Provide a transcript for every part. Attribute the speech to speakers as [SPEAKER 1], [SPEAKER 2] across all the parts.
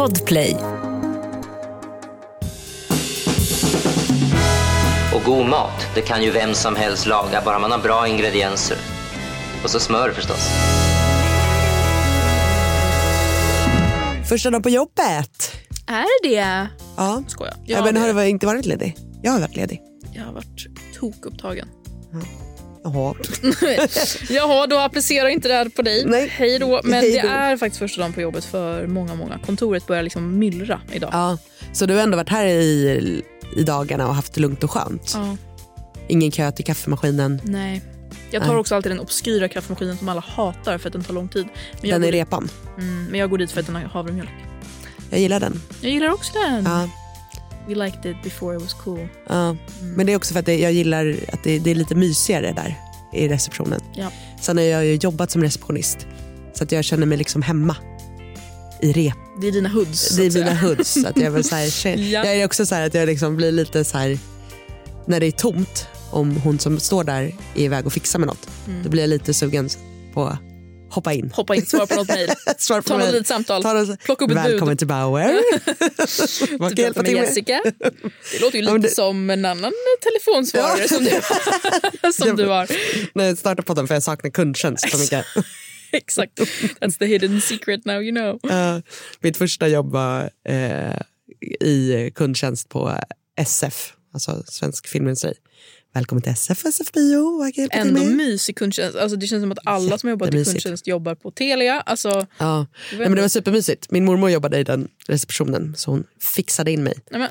[SPEAKER 1] Podplay.
[SPEAKER 2] Och god mat, det kan ju vem som helst laga, bara man har bra ingredienser. Och så smör förstås.
[SPEAKER 3] Första dagen på jobbet.
[SPEAKER 4] Är det?
[SPEAKER 3] Ja.
[SPEAKER 4] Skojar.
[SPEAKER 3] Ja,
[SPEAKER 4] Jag,
[SPEAKER 3] men har
[SPEAKER 4] har,
[SPEAKER 3] du varit- inte varit ledig? Jag har varit ledig.
[SPEAKER 4] jag har varit tokupptagen.
[SPEAKER 3] Jaha.
[SPEAKER 4] Jaha, då applicerar inte det här på dig.
[SPEAKER 3] Nej.
[SPEAKER 4] Hej då. Men
[SPEAKER 3] Hej
[SPEAKER 4] det
[SPEAKER 3] då.
[SPEAKER 4] är faktiskt första dagen på jobbet för många, många. Kontoret börjar liksom myllra idag.
[SPEAKER 3] Ja. Så du har ändå varit här i, i dagarna och haft det lugnt och skönt?
[SPEAKER 4] Ja,
[SPEAKER 3] Ingen kö till kaffemaskinen?
[SPEAKER 4] nej. Jag tar
[SPEAKER 3] Nej.
[SPEAKER 4] också alltid den obskyra kaffemaskinen som alla hatar för att den tar lång tid. Men
[SPEAKER 3] Den i repan?
[SPEAKER 4] mm, men jag går dit för att den har havremjölk.
[SPEAKER 3] Jag gillar den.
[SPEAKER 4] Jag gillar också den.
[SPEAKER 3] Ja.
[SPEAKER 4] We liked it before it was cool.
[SPEAKER 3] Ja. Men det är också för att jag gillar att det, det är lite mysigare där i receptionen.
[SPEAKER 4] Ja.
[SPEAKER 3] Sen har jag ju jobbat som receptionist så att jag känner mig liksom hemma i rep.
[SPEAKER 4] Det är dina hoods.
[SPEAKER 3] Det är mina hoods. Att jag, vill så här,
[SPEAKER 4] Ja.
[SPEAKER 3] jag är också så här att jag liksom blir lite så här när det är tomt om hon som står där är iväg och fixar med något.
[SPEAKER 4] Mm.
[SPEAKER 3] Då blir jag lite sugen på hoppa in.
[SPEAKER 4] Hoppa in, svara på något mejl. Ta något litet samtal.
[SPEAKER 3] Ta något-
[SPEAKER 4] Plocka upp ett
[SPEAKER 3] Välkommen
[SPEAKER 4] bud.
[SPEAKER 3] till Bauer. Vad kan hjälpa till med?
[SPEAKER 4] Jessica. Det låter ju lite
[SPEAKER 3] Ja, det-
[SPEAKER 4] som en annan telefonsvarare som, du, som du har.
[SPEAKER 3] Nej, jag podden för jag saknar kundtjänst så mycket.
[SPEAKER 4] Exakt. That's the hidden secret now you know.
[SPEAKER 3] Eh, mitt första jobb var eh, i kundtjänst på SF, alltså Svensk Filmindustri. Välkommen till SF, SF Bio. Vad kan jag hjälpa till
[SPEAKER 4] Ändå mysig kundtjänst. Alltså det känns som att alla som har jobbat i kundtjänst jobbar på Telia. Alltså,
[SPEAKER 3] Ja. Nej, men det var supermysigt. Min mormor jobbade i den receptionen så hon fixade in mig.
[SPEAKER 4] nej men,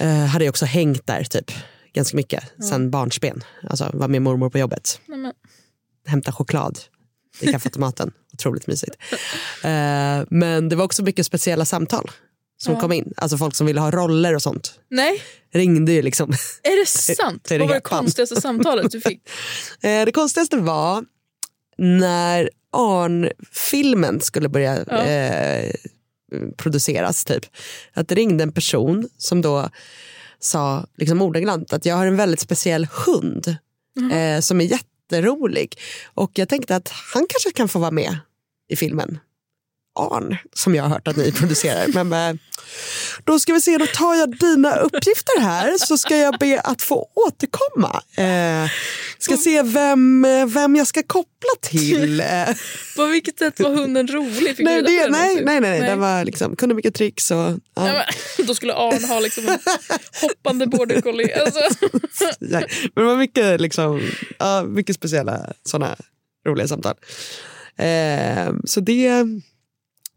[SPEAKER 3] Eh, hade jag också hängt där typ ganska mycket sen barnsben. Alltså var med mormor på jobbet.
[SPEAKER 4] nej men,
[SPEAKER 3] Hämta choklad i kaffeautomaten. Otroligt mysigt. Eh, men det var också mycket speciella samtal som
[SPEAKER 4] Ja.
[SPEAKER 3] kom in. Alltså folk som ville ha roller och sånt.
[SPEAKER 4] nej,
[SPEAKER 3] Ringde ju liksom.
[SPEAKER 4] är det sant?
[SPEAKER 3] Till
[SPEAKER 4] Vad var det konstigaste samtalet du fick?
[SPEAKER 3] Eh, det konstigaste var när Arn-filmen skulle börja
[SPEAKER 4] Ja.
[SPEAKER 3] eh, produceras. Typ. Att det ringde en person som då sa liksom ordagrant att jag har en väldigt speciell hund eh, som är jätterolig. Och jag tänkte att han kanske kan få vara med i filmen. Arn, som jag har hört att ni producerar. Men eh, då ska vi se, då tar jag dina uppgifter här så ska jag be att få återkomma. Eh, ska se vem, eh, vem jag ska koppla till. Eh,
[SPEAKER 4] På vilket sätt var hunden rolig? Fick
[SPEAKER 3] nej, det, nej, nej, nej, den var liksom, kunde mycket tricks. Och, ja.
[SPEAKER 4] Då skulle Arn ha liksom en hoppande border collie. Alltså.
[SPEAKER 3] Men det var mycket, liksom, ja, mycket speciella sådana roliga samtal. Eh, så det,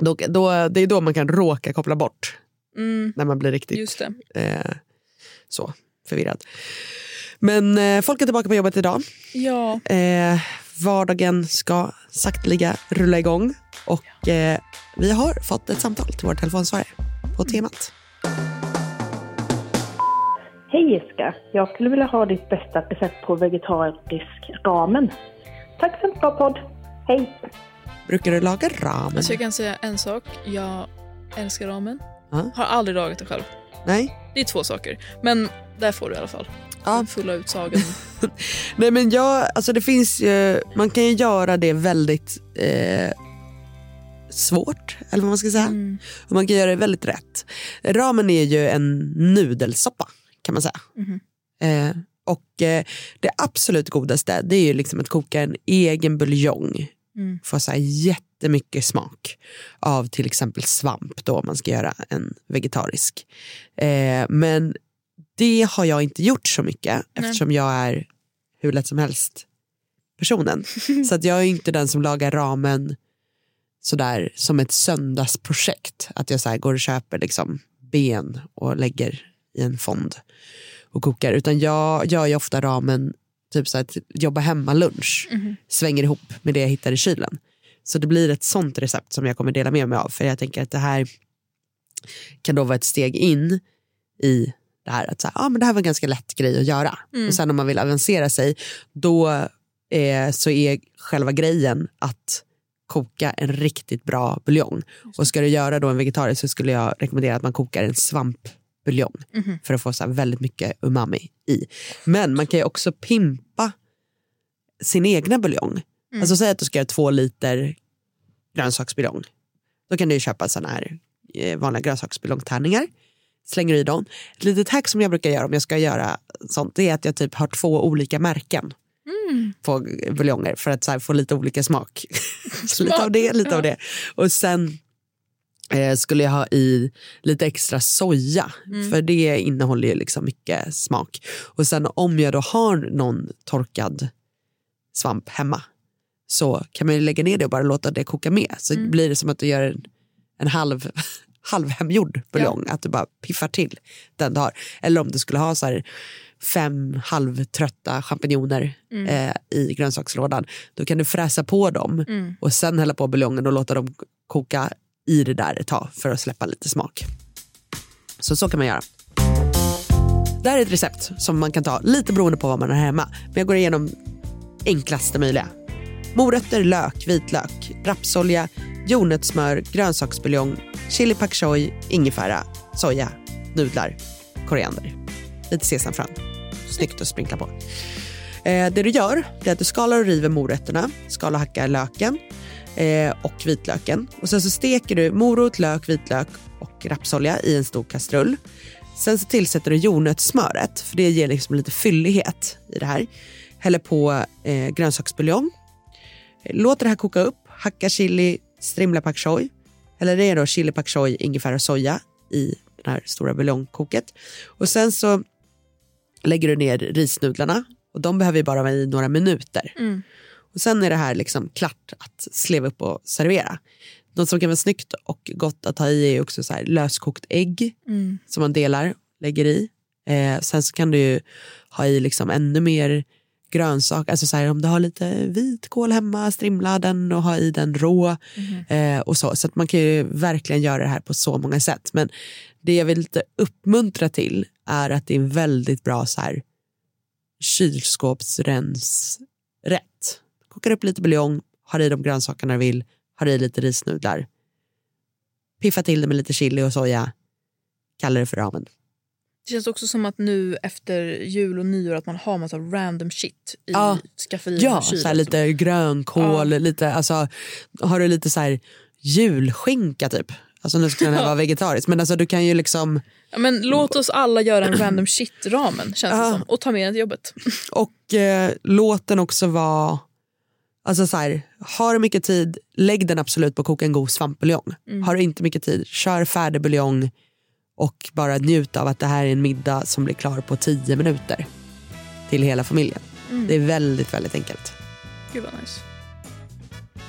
[SPEAKER 3] då, då, det är då man kan råka koppla bort
[SPEAKER 4] Mm,
[SPEAKER 3] när man blir riktigt
[SPEAKER 4] just det.
[SPEAKER 3] eh, så förvirrad. Men eh, folk är tillbaka på jobbet idag.
[SPEAKER 4] Ja,
[SPEAKER 3] Eh, vardagen ska sakteliga rulla igång och eh, vi har fått ett samtal till vår telefonsvarare på temat.
[SPEAKER 5] Hej Jessica! Jag skulle vilja ha ditt bästa recept på vegetarisk ramen. Tack för en bra podd. Hej!
[SPEAKER 3] Brukar du laga ramen?
[SPEAKER 4] alltså jag kan säga en sak. Jag älskar ramen.
[SPEAKER 3] Ja.
[SPEAKER 4] Har aldrig lagat det själv.
[SPEAKER 3] Nej?
[SPEAKER 4] Det är två saker. Men där får du i alla fall.
[SPEAKER 3] Ja.
[SPEAKER 4] Fulla utsagan.
[SPEAKER 3] Nej men jag, alltså det finns ju, man kan ju göra det väldigt eh, svårt, eller vad man ska säga.
[SPEAKER 4] Mm.
[SPEAKER 3] Och man kan göra det väldigt rätt. Ramen är ju en nudelsoppa kan man säga.
[SPEAKER 4] Mhm.
[SPEAKER 3] Eh, och eh, det absolut godaste det är ju liksom att koka en egen buljong.
[SPEAKER 4] Mm.
[SPEAKER 3] Få så här jättemycket smak av till exempel svamp då om man ska göra en vegetarisk. Eh, men det har jag inte gjort så mycket eftersom jag är hur lätt som helst personen. så att jag är inte den som lagar ramen sådär som ett söndagsprojekt. Att jag så här går och köper liksom ben och lägger i en fond och kokar. Utan jag gör ju ofta ramen typ så att jobba hemma lunch. Svänger ihop med det jag hittar i kylen. Så det blir ett sånt recept som jag kommer dela med mig av. För jag tänker att det här kan då vara ett steg in i det här att så här, ah, men det här var en ganska lätt grej att göra. Och sen om man vill avancera sig då eh, så är själva grejen att koka en riktigt bra buljong. Och ska du göra då en vegetarisk så skulle jag rekommendera att man kokar en svampbuljong för att få så här väldigt mycket umami i. Men man kan ju också pimpa sin egna buljong. Alltså säg att du ska göra två liter grönsaksbuljong. Då kan du köpa sån här eh, vanliga grönsaksbuljongtärningar. Slänger i dem. Ett litet hack som jag brukar göra om jag ska göra sånt det är att jag typ har två olika märken på buljonger för att få lite olika smak. Så lite av det, lite av det. Och sen eh, skulle jag ha i lite extra soja för det innehåller ju liksom mycket smak. Och sen om jag då har någon torkad svamp hemma så kan man ju lägga ner det och bara låta det koka med. Så blir det som att du gör en, en halv, halvhemgjord buljong. Att du bara piffar till den du har. Eller om du skulle ha så här fem halvtrötta champinjoner eh, i grönsakslådan. Då kan du fräsa på dem och sen hälla på buljongen och låta dem koka i det där ett tag för att släppa lite smak. Så så kan man göra. Det här är ett recept som man kan ta lite beroende på vad man har hemma. Men jag går igenom enklaste möjliga. Morötter, lök, vitlök, rapsolja, jordnötssmör, grönsaksbuljong, chili pak choi, ingefära, soja, nudlar, koriander. Lite sesamfrön. Snyggt att sprinkla på. Eh, det du gör är att du skalar och river morötterna, skalar och hackar löken eh, och vitlöken. Och sen så steker du morot, lök, vitlök och rapsolja i en stor kastrull. Sen så tillsätter du jordnötssmöret för det ger liksom lite fyllighet i det här. Häller på eh, grönsaksbuljong. Låter det här koka upp, hacka chili, strimla pak choi. Eller det är då chili pak choi, ingefära och soja i det här stora buljongkoket. Och sen så lägger du ner risnudlarna och de behöver ju bara vara i några minuter. Mm. Och sen är det här liksom klart att sleva upp och servera. Något som kan vara snyggt och gott att ha i är också så här löskokt ägg som man delar, lägger i. Eh, sen så kan du ju ha i liksom ännu mer grönsak, alltså så här, om du har lite vitkål hemma, strimla den och ha i den rå. Eh, och så så man kan ju verkligen göra det här på så många sätt. Men det jag vill lite uppmuntra till är att det är en väldigt bra så här kylskåpsrensrätt. Kokar upp lite buljong, har i de grönsakerna du vill, har i lite risnudlar. Piffa till det med lite chili och soja. Kallar det för ramen.
[SPEAKER 4] Det känns också som att nu efter jul och nyår att man har massa random shit i
[SPEAKER 3] Ja.
[SPEAKER 4] skafferiet.
[SPEAKER 3] Ja, så här lite grönkål, lite, alltså, har du lite så här julskinka typ. Alltså nu ska den här vara vegetarisk men alltså du kan ju liksom
[SPEAKER 4] Ja, men låt oss alla göra en random shit-ramen känns det
[SPEAKER 3] Ja.
[SPEAKER 4] som. Och ta med den till jobbet.
[SPEAKER 3] och eh, låt den också vara Alltså så här, har du mycket tid, lägg den absolut på att koka en god svampbuljong. Har du inte mycket tid, kör färdig buljong och bara njut av att det här är en middag som blir klar på tio minuter till hela familjen. Det är väldigt, väldigt enkelt.
[SPEAKER 4] Gud vad nice.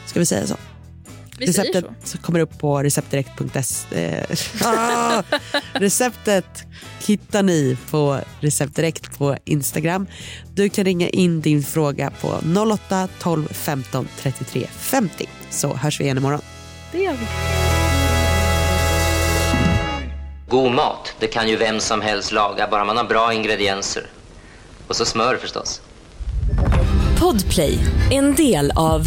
[SPEAKER 3] Ska vi säga så?
[SPEAKER 4] Vi
[SPEAKER 3] Receptet
[SPEAKER 4] så.
[SPEAKER 3] kommer upp på receptdirekt.se. Eh, ah! receptet hittar ni på receptdirekt på Instagram. Du kan ringa in din fråga på 08 12 15 33 50 så hörs vi igen imorgon.
[SPEAKER 4] Det gör vi.
[SPEAKER 2] God mat, det kan ju vem som helst laga, bara man har bra ingredienser. Och så smör förstås.
[SPEAKER 1] Podplay, en del av